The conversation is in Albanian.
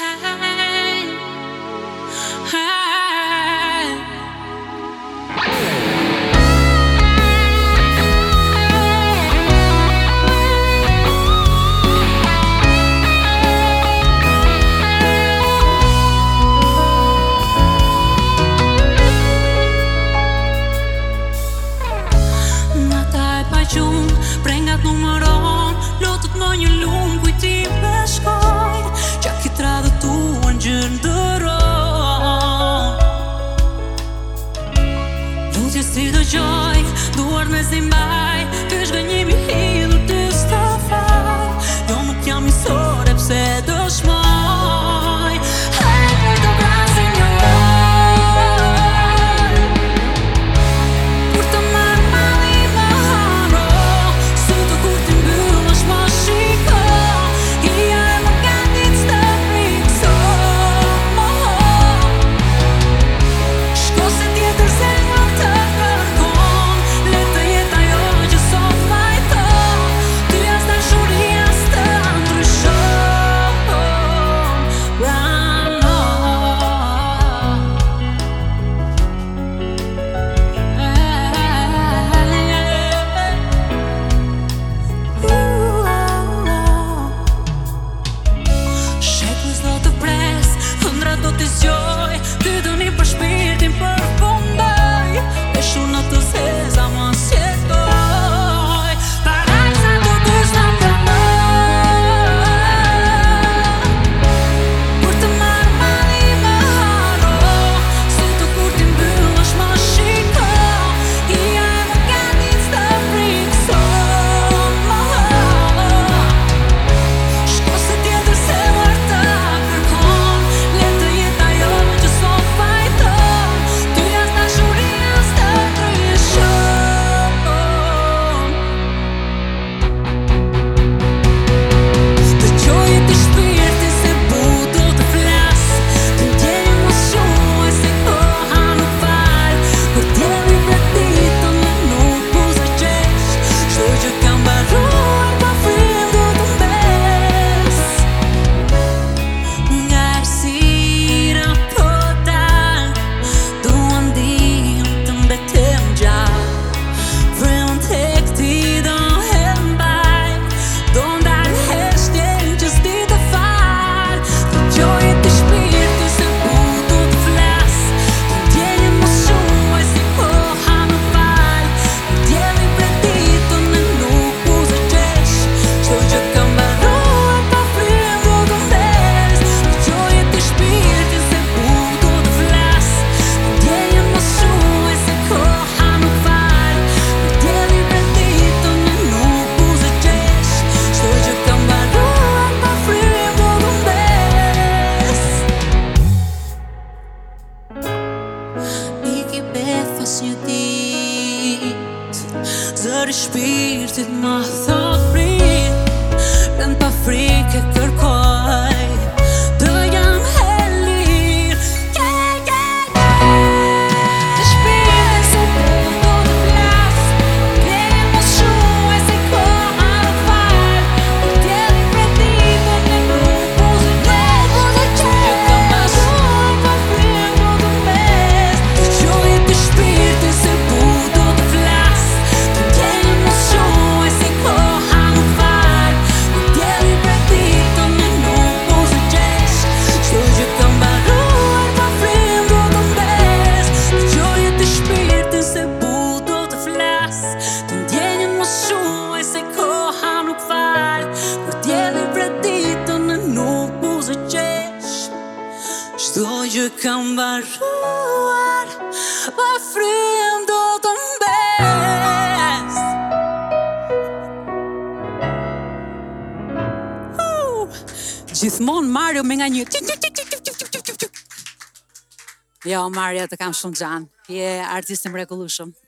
hide. es një ditë Zërish shpirtit ma tha kam vazhuar Pa po frem do të mbes uh, Gjithmon Mario me nga një Jo, Mario, të kam shumë gjanë Je artistim regullu shumë